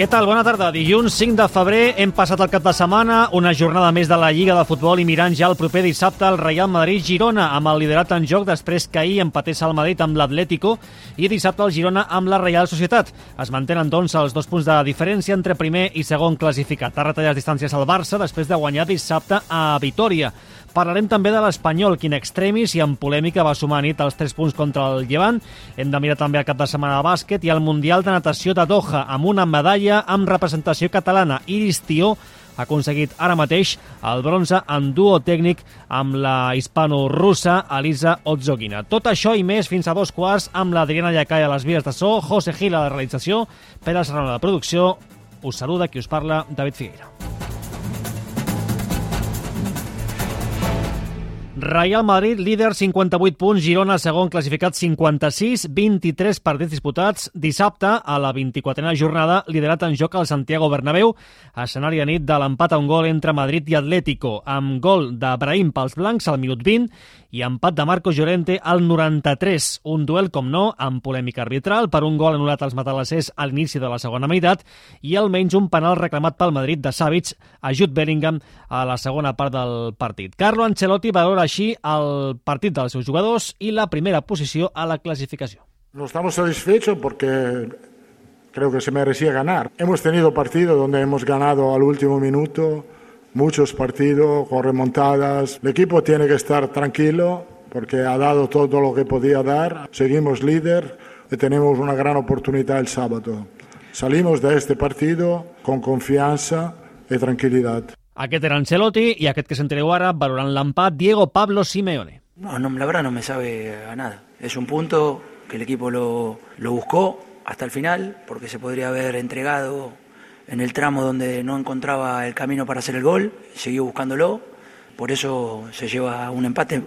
Què tal? Bona tarda. Dilluns 5 de febrer hem passat el cap de setmana, una jornada més de la Lliga de Futbol i mirant ja el proper dissabte el Real Madrid-Girona amb el liderat en joc després que ahir empatés el Madrid amb l'Atlético i dissabte el Girona amb la Real Societat. Es mantenen doncs els dos punts de diferència entre primer i segon classificat. Ha retallat distàncies al Barça després de guanyar dissabte a Vitoria. Parlarem també de l'Espanyol, quin extremis i en polèmica va sumar nit els 3 punts contra el Llevant. Hem de mirar també el cap de setmana de bàsquet i el Mundial de Natació de Doha amb una medalla amb representació catalana. Iris Tió ha aconseguit ara mateix el bronze en duo tècnic amb la hispano-russa Elisa Otzogina. Tot això i més fins a dos quarts amb l'Adriana Llacai a les vies de so, José Gil a la realització, Pere Serrano a la producció. Us saluda qui us parla, David Figueira. Real Madrid, líder, 58 punts, Girona, segon, classificat 56, 23 partits disputats. Dissabte, a la 24a jornada, liderat en joc al Santiago Bernabéu, escenari a nit de l'empat a un gol entre Madrid i Atlético, amb gol de Brahim pels blancs al minut 20 i empat de Marco Llorente al 93. Un duel, com no, amb polèmica arbitral per un gol anul·lat als matalassers a l'inici de la segona meitat i almenys un penal reclamat pel Madrid de Savic a Jude Bellingham a la segona part del partit. Carlo Ancelotti valora així el partit dels seus jugadors i la primera posició a la clasificació. No estamos satisfechos porque creo que se merecía ganar. Hemos tenido partidos donde hemos ganado al último minuto, muchos partidos con remontadas. El equipo tiene que estar tranquilo porque ha dado todo lo que podía dar. Seguimos líder y tenemos una gran oportunidad el sábado. Salimos de este partido con confianza y tranquilidad. Aquest era Ancelotti i aquest que s'entreu ara, valorant l'empat, Diego Pablo Simeone. No, no, la verdad no me sabe a nada. Es un punto que el equipo lo, lo buscó hasta el final, porque se podría haber entregado en el tramo donde no encontraba el camino para hacer el gol, siguió buscándolo, por eso se lleva un empate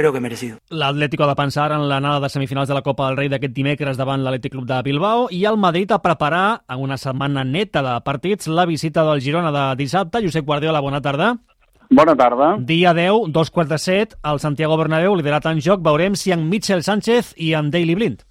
creo que merecido. L'Atlético ha de pensar en l'anada de semifinals de la Copa del Rei d'aquest dimecres davant l'Atlètic Club de Bilbao i el Madrid a preparar en una setmana neta de partits la visita del Girona de dissabte. Josep Guardiola, bona tarda. Bona tarda. Dia 10, dos quarts de set, al Santiago Bernabéu, liderat en joc. Veurem si en Mitchell Sánchez i en Daily Blind.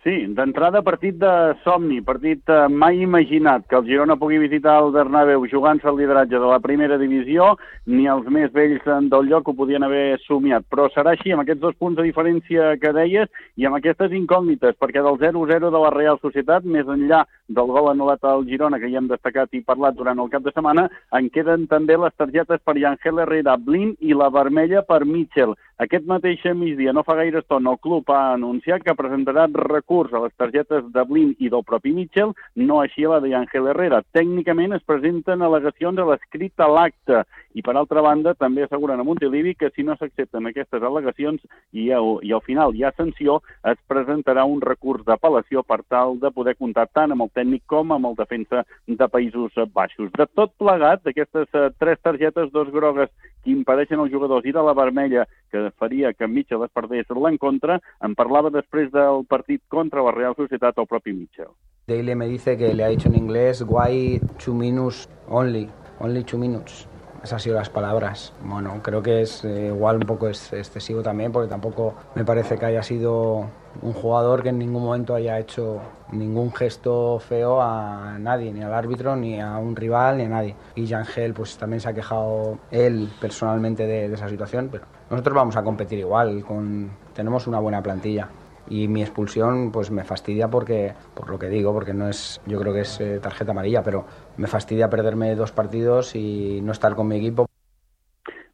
Sí, d'entrada partit de somni, partit eh, mai imaginat que el Girona pugui visitar el Bernabéu jugant-se el lideratge de la primera divisió, ni els més vells del lloc ho podien haver somiat, però serà així, amb aquests dos punts de diferència que deies i amb aquestes incògnites, perquè del 0-0 de la Real Societat, més enllà del gol anul·lat al Girona, que ja hem destacat i parlat durant el cap de setmana, en queden també les targetes per Ángel Herrera, Blin i la vermella per Mitchell. Aquest mateix migdia, no fa gaire estona, el club ha anunciat que presentarà recurs a les targetes de Blin i del propi Mitchell, no així a la d'Àngel Herrera. Tècnicament es presenten al·legacions a l'escrit a l'acte i, per altra banda, també asseguren a Montilivi que si no s'accepten aquestes al·legacions i, i al final hi ha sanció, es presentarà un recurs d'apel·lació per tal de poder comptar tant amb el tècnic com amb el defensa de Països Baixos. De tot plegat, d'aquestes uh, tres targetes, dos grogues que impedeixen als jugadors ir a la vermella, que faria que Mitchell es perdés l'encontre, en parlava després del partit contra la Real Societat el propi Mitchell. Daily me dice que le ha dicho en inglés why two minutes only, only two minutes. Esas han sido las palabras. Bueno, creo que es eh, igual un poco es, excesivo también, porque tampoco me parece que haya sido un jugador que en ningún momento haya hecho ningún gesto feo a nadie, ni al árbitro, ni a un rival, ni a nadie. Y Yangel pues también se ha quejado él personalmente de, de esa situación, pero nosotros vamos a competir igual, con, tenemos una buena plantilla y mi expulsión pues me fastidia porque por lo que digo porque no es yo creo que es eh, tarjeta amarilla pero me fastidia perderme dos partidos y no estar con mi equipo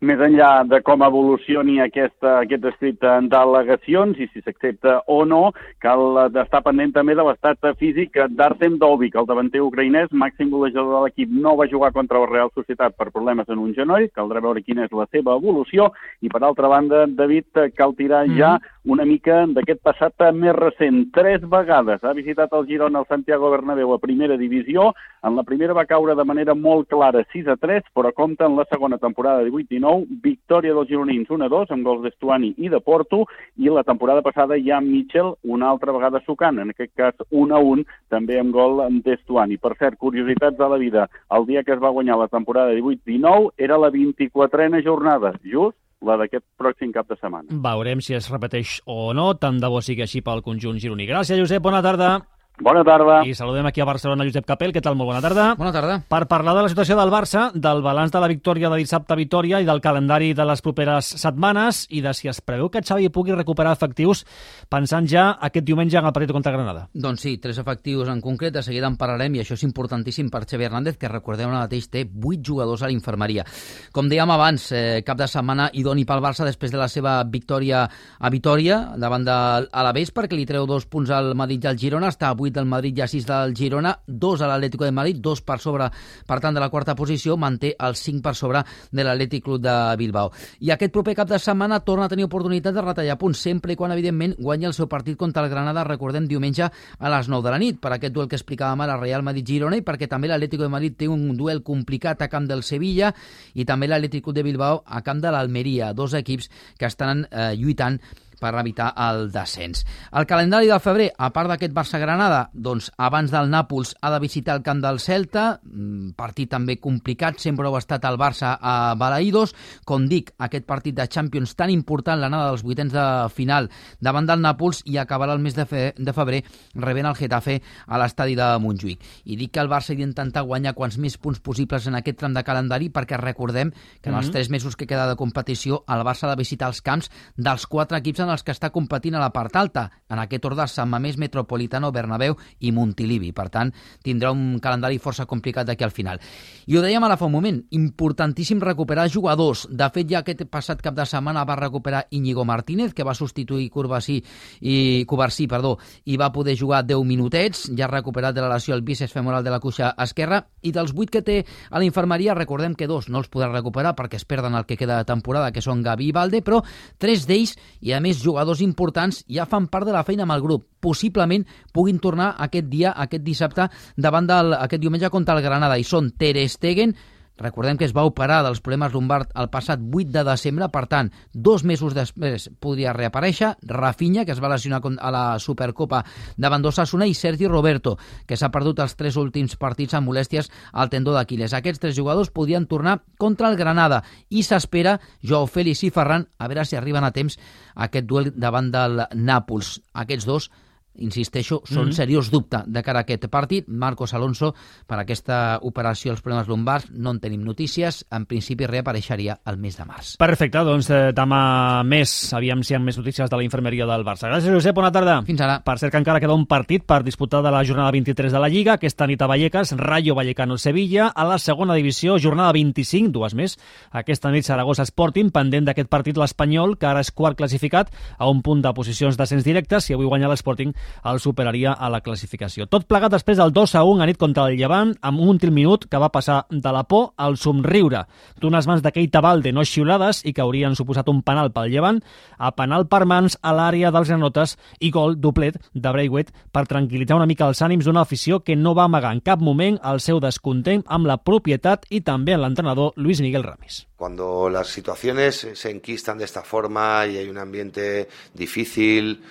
més enllà de com evolucioni aquesta, aquest escrit d'al·legacions i si s'accepta o no, cal estar pendent també de l'estat físic d'Artem Dovik, el davanter ucraïnès, màxim golejador de l'equip, no va jugar contra la Real Societat per problemes en un genoll, caldrà veure quina és la seva evolució, i per altra banda, David, cal tirar mm -hmm. ja una mica d'aquest passat més recent. Tres vegades ha visitat el Girona al Santiago Bernabéu a primera divisió, en la primera va caure de manera molt clara 6 a 3, però compta en la segona temporada 18-19 victòria dels gironins 1-2 amb gols d'Estuani i de Porto i la temporada passada ja Mitchell una altra vegada sucant, en aquest cas 1-1 també amb gol d'Estuani. Per cert, curiositats de la vida, el dia que es va guanyar la temporada 18-19 era la 24a jornada, just la d'aquest pròxim cap de setmana. Veurem si es repeteix o no, tant de bo sigui així pel conjunt gironí. Gràcies, Josep, bona tarda. Bona tarda. I saludem aquí a Barcelona Josep Capell. Què tal? Molt bona tarda. Bona tarda. Per parlar de la situació del Barça, del balanç de la victòria de dissabte a Vitoria i del calendari de les properes setmanes i de si es preveu que Xavi pugui recuperar efectius pensant ja aquest diumenge en el partit contra Granada. Doncs sí, tres efectius en concret, de seguida en parlarem i això és importantíssim per Xavi Hernández, que recordeu ara mateix té vuit jugadors a l'infermeria. Com dèiem abans, eh, cap de setmana idoni pel Barça després de la seva victòria a Vitoria davant de l'Alavés perquè li treu dos punts al Madrid i al Girona, està a 8 del Madrid i a 6 del Girona, dos a l'Atlético de Madrid, dos per sobre, per tant, de la quarta posició, manté el 5 per sobre de l'Atlètic Club de Bilbao. I aquest proper cap de setmana torna a tenir oportunitat de retallar punts, sempre i quan, evidentment, guanya el seu partit contra el Granada, recordem, diumenge a les 9 de la nit, per aquest duel que explicàvem ara, Real Madrid-Girona, i perquè també l'Atlético de Madrid té un duel complicat a camp del Sevilla i també l'Atlètic Club de Bilbao a camp de l'Almeria, dos equips que estan eh, lluitant per evitar el descens. El calendari del febrer, a part d'aquest Barça-Granada, doncs abans del Nàpols ha de visitar el camp del Celta, mm, partit també complicat, sempre ho ha estat el Barça a Balaïdos. Com dic, aquest partit de Champions tan important, l'anada dels vuitens de final davant del Nàpols i acabarà el mes de, fe, de febrer rebent el Getafe a l'estadi de Montjuïc. I dic que el Barça ha d'intentar guanyar quants més punts possibles en aquest tram de calendari perquè recordem que en els mm -hmm. tres mesos que queda de competició el Barça ha de visitar els camps dels quatre equips en els que està competint a la part alta, en aquest ordre Sant Mamés, Metropolitano, Bernabéu i Montilivi. Per tant, tindrà un calendari força complicat d'aquí al final. I ho dèiem ara fa un moment, importantíssim recuperar jugadors. De fet, ja aquest passat cap de setmana va recuperar Íñigo Martínez, que va substituir Curvasí i Covarsí, perdó, i va poder jugar 10 minutets, ja recuperat de la lesió el bíceps femoral de la cuixa esquerra, i dels 8 que té a la infermeria, recordem que dos no els podrà recuperar perquè es perden el que queda de temporada, que són Gavi i Valde, però tres d'ells, i a més jugadors importants ja fan part de la feina amb el grup. Possiblement puguin tornar aquest dia, aquest dissabte, davant del, aquest diumenge contra el Granada. I són Ter Stegen, Recordem que es va operar dels problemes lumbar el passat 8 de desembre, per tant, dos mesos després podria reaparèixer. Rafinha, que es va lesionar a la Supercopa davant d'Osasuna, i Sergi Roberto, que s'ha perdut els tres últims partits amb molèsties al tendó d'Aquiles. Aquests tres jugadors podien tornar contra el Granada i s'espera Joao Félix i Ferran a veure si arriben a temps a aquest duel davant del Nàpols. Aquests dos insisteixo, són mm -hmm. seriós dubte de cara a aquest partit. Marcos Alonso, per aquesta operació als problemes lumbars, no en tenim notícies. En principi reapareixeria el mes de març. Perfecte, doncs eh, demà més, aviam si hi ha més notícies de la infermeria del Barça. Gràcies, Josep, bona tarda. Fins ara. Per cert que encara queda un partit per disputar de la jornada 23 de la Lliga, aquesta nit a Vallecas, Rayo Vallecano-Sevilla, a la segona divisió, jornada 25, dues més. Aquesta nit Saragossa Sporting, pendent d'aquest partit l'Espanyol, que ara és quart classificat, a un punt de posicions d'ascens directes, si avui guanya l'Sporting el superaria a la classificació. Tot plegat després del 2 a 1 a nit contra el Llevant, amb un últim minut que va passar de la por al somriure d'unes mans de Keita Valde no xiulades i que haurien suposat un penal pel Llevant, a penal per mans a l'àrea dels granotes i gol doblet de Braithwaite per tranquil·litzar una mica els ànims d'una afició que no va amagar en cap moment el seu descontent amb la propietat i també amb l'entrenador Luis Miguel Ramis. Cuando las situaciones se enquistan de esta forma y hay un ambiente difícil,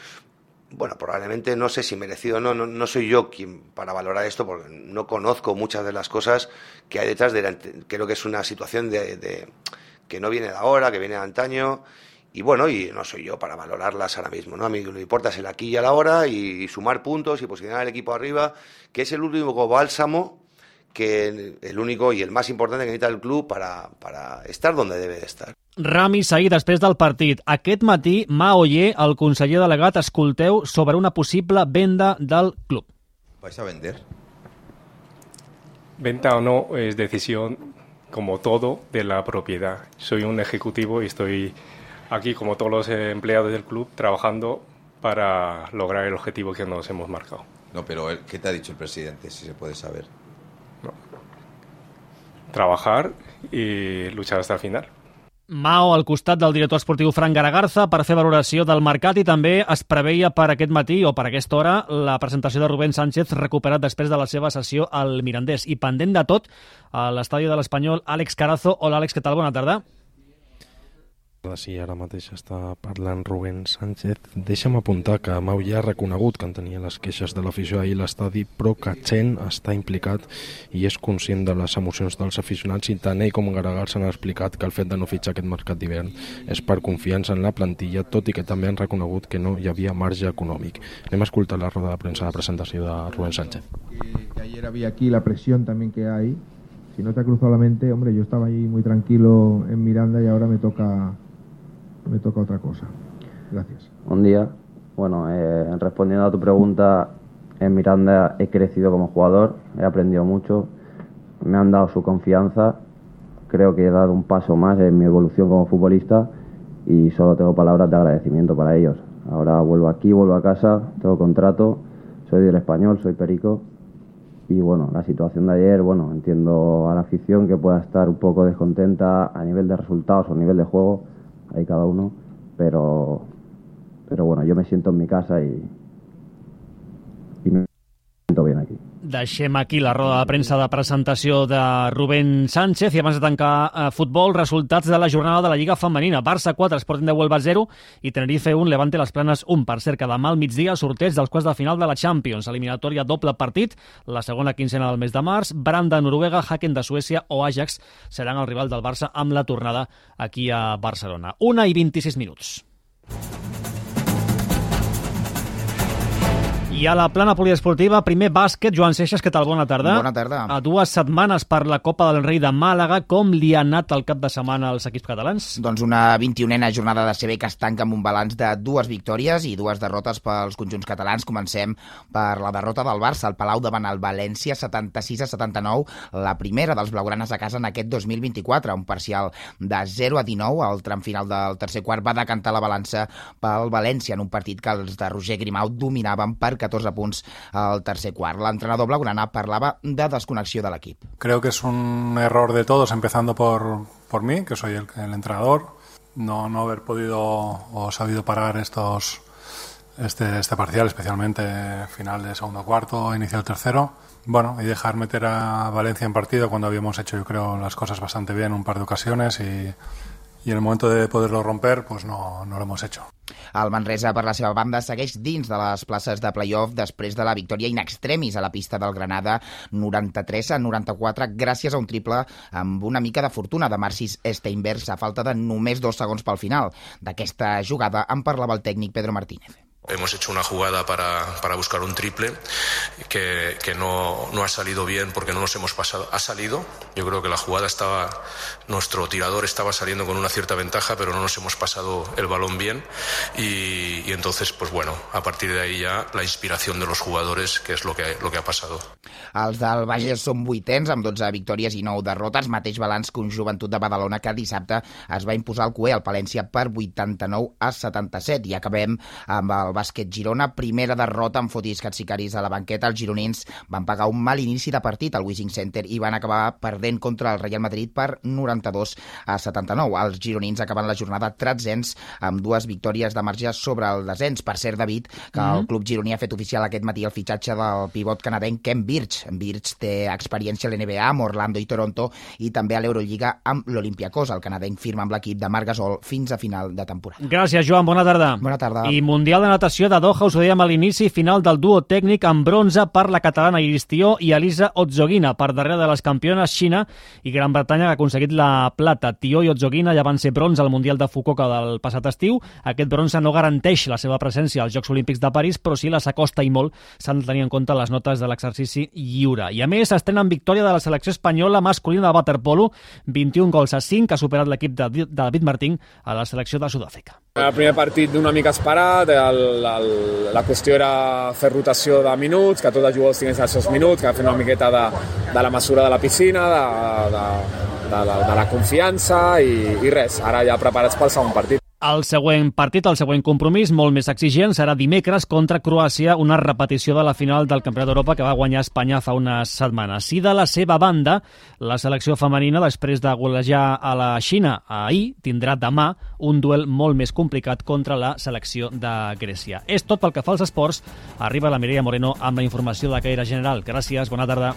bueno, probablemente no sé si merecido o no, no, no, soy yo quien para valorar esto porque no conozco muchas de las cosas que hay detrás de la, creo que es una situación de, de, que no viene de ahora, que viene de antaño y bueno, y no soy yo para valorarlas ahora mismo, ¿no? A mí lo que importa es el aquí y a la hora y, y sumar puntos y posicionar al equipo arriba, que es el último bálsamo que el único y el más importante que necesita el club para, para estar donde debe de estar. Rami Saí, després del partit. Aquest matí, Ma Oller, el conseller delegat, escolteu sobre una possible venda del club. ¿Vais a vender? Venta o no es decisión, como todo, de la propiedad. Soy un ejecutivo y estoy aquí, como todos los empleados del club, trabajando para lograr el objetivo que nos hemos marcado. No, pero ¿qué te ha dicho el presidente, si se puede saber? No. Trabajar y luchar hasta el final. Mao al costat del director esportiu Fran Garagarza per fer valoració del mercat i també es preveia per aquest matí o per aquesta hora la presentació de Rubén Sánchez recuperat després de la seva sessió al Mirandés. I pendent de tot, a l'estadi de l'Espanyol, Àlex Carazo. Hola, Àlex, què tal? Bona tarda. Si ara mateix està parlant Rubén Sánchez, deixa'm apuntar que Mau ja ha reconegut que en tenia les queixes de l'afició ahir l'estadi, però que Chen està implicat i és conscient de les emocions dels aficionats i tant ell com Garagal s'han explicat que el fet de no fitxar aquest mercat d'hivern és per confiança en la plantilla, tot i que també han reconegut que no hi havia marge econòmic. Anem a escoltar la roda de premsa de presentació de Rubén Sánchez. Que ayer había aquí la presión también que hay. Si no te ha cruzado la mente, hombre, yo estaba ahí muy tranquilo en Miranda y ahora me toca me toca otra cosa. Gracias. Un día, bueno, eh, respondiendo a tu pregunta, en Miranda he crecido como jugador, he aprendido mucho, me han dado su confianza, creo que he dado un paso más en mi evolución como futbolista y solo tengo palabras de agradecimiento para ellos. Ahora vuelvo aquí, vuelvo a casa, tengo contrato, soy del español, soy perico y bueno, la situación de ayer, bueno, entiendo a la afición que pueda estar un poco descontenta a nivel de resultados o a nivel de juego, hay cada uno, pero, pero bueno, yo me siento en mi casa y Deixem aquí la roda de premsa de presentació de Rubén Sánchez i abans de tancar eh, futbol, resultats de la jornada de la Lliga Femenina. Barça 4, Sporting de Huelva 0 i Tenerife 1, Levante les Planes 1. Per cert, que demà al migdia sorteig dels quarts de final de la Champions. Eliminatòria doble partit, la segona quincena del mes de març. Branda, Noruega, Haken de Suècia o Ajax seran el rival del Barça amb la tornada aquí a Barcelona. Una i 26 minuts. I a la plana poliesportiva, primer bàsquet, Joan Seixas, què tal? Bona tarda. Bona tarda. A dues setmanes per la Copa del Rei de Màlaga, com li ha anat el cap de setmana als equips catalans? Doncs una 21a jornada de CB que es tanca amb un balanç de dues victòries i dues derrotes pels conjunts catalans. Comencem per la derrota del Barça al Palau davant el València, 76 a 79, la primera dels blaugranes a casa en aquest 2024, un parcial de 0 a 19. Al tram final del tercer quart va decantar la balança pel València en un partit que els de Roger Grimau dominaven per 14 punts al tercer quart. L'entrenador blaugrana parlava de desconnexió de l'equip. Creo que es un error de todos, empezando por, por mí, que soy el, el entrenador, no, no haber podido o sabido parar estos este, este parcial, especialmente final de segundo cuarto, inicio del tercero. Bueno, y dejar meter a Valencia en partido cuando habíamos hecho, yo creo, las cosas bastante bien un par de ocasiones y, y en el momento de poderlo romper, pues no, no lo hemos hecho. El Manresa, per la seva banda, segueix dins de les places de playoff després de la victòria in extremis a la pista del Granada 93 a 94 gràcies a un triple amb una mica de fortuna de Marcis Steinbergs a falta de només dos segons pel final. D'aquesta jugada en parlava el tècnic Pedro Martínez. Hemos hecho una jugada para, para buscar un triple que, que no, no, ha salido bien porque no nos hemos pasado. Ha salido, yo creo que la jugada estaba, nuestro tirador estaba saliendo con una cierta ventaja, pero no nos hemos pasado el balón bien. Y, y entonces, pues bueno, a partir de ahí ya la inspiración de los jugadores, que es lo que, lo que ha pasado. Els del Bages són vuitens, amb 12 victòries i 9 derrotes, mateix balanç que un joventut de Badalona que dissabte es va imposar el cué al Palència per 89 a 77. I acabem amb el bàsquet Girona, primera derrota amb fotiscats sicaris a la banqueta. Els gironins van pagar un mal inici de partit al Wishing Center i van acabar perdent contra el Real Madrid per 92 a 79. Els gironins acaben la jornada tretzens amb dues victòries de marge sobre el descens. Per cert, David, que mm -hmm. el club gironí ha fet oficial aquest matí el fitxatge del pivot canadenc Ken Birch. Birch té experiència a l'NBA amb Orlando i Toronto i també a l'Eurolliga amb l'Olympiacos. El canadenc firma amb l'equip de Marc Gasol fins a final de temporada. Gràcies, Joan. Bona tarda. Bona tarda. I Mundial de natació de Doha, us ho dèiem a l'inici, final del duo tècnic amb bronze per la catalana Iris Tió i Elisa Otzogina, per darrere de les campiones Xina i Gran Bretanya, que ha aconseguit la plata. Tió i Otzogina ja van ser bronze al Mundial de Fukuoka del passat estiu. Aquest bronze no garanteix la seva presència als Jocs Olímpics de París, però sí la s'acosta i molt s'han de tenir en compte les notes de l'exercici lliure. I a més, estrenen victòria de la selecció espanyola masculina de waterpolo, 21 gols a 5, que ha superat l'equip de David Martín a la selecció de Sud-àfrica. El primer partit d'una mica esperat, el, el, la qüestió era fer rotació de minuts, que tots els jugadors tinguessin els seus minuts, que fer una miqueta de, de la mesura de la piscina, de, de, de, de, de la confiança i, i res, ara ja preparats pel segon partit. El següent partit, el següent compromís, molt més exigent, serà dimecres contra Croàcia, una repetició de la final del Campionat d'Europa que va guanyar Espanya fa unes setmanes. I de la seva banda, la selecció femenina, després de golejar a la Xina ahir, tindrà demà un duel molt més complicat contra la selecció de Grècia. És tot pel que fa als esports. Arriba la Mireia Moreno amb la informació de caire general. Gràcies, bona tarda.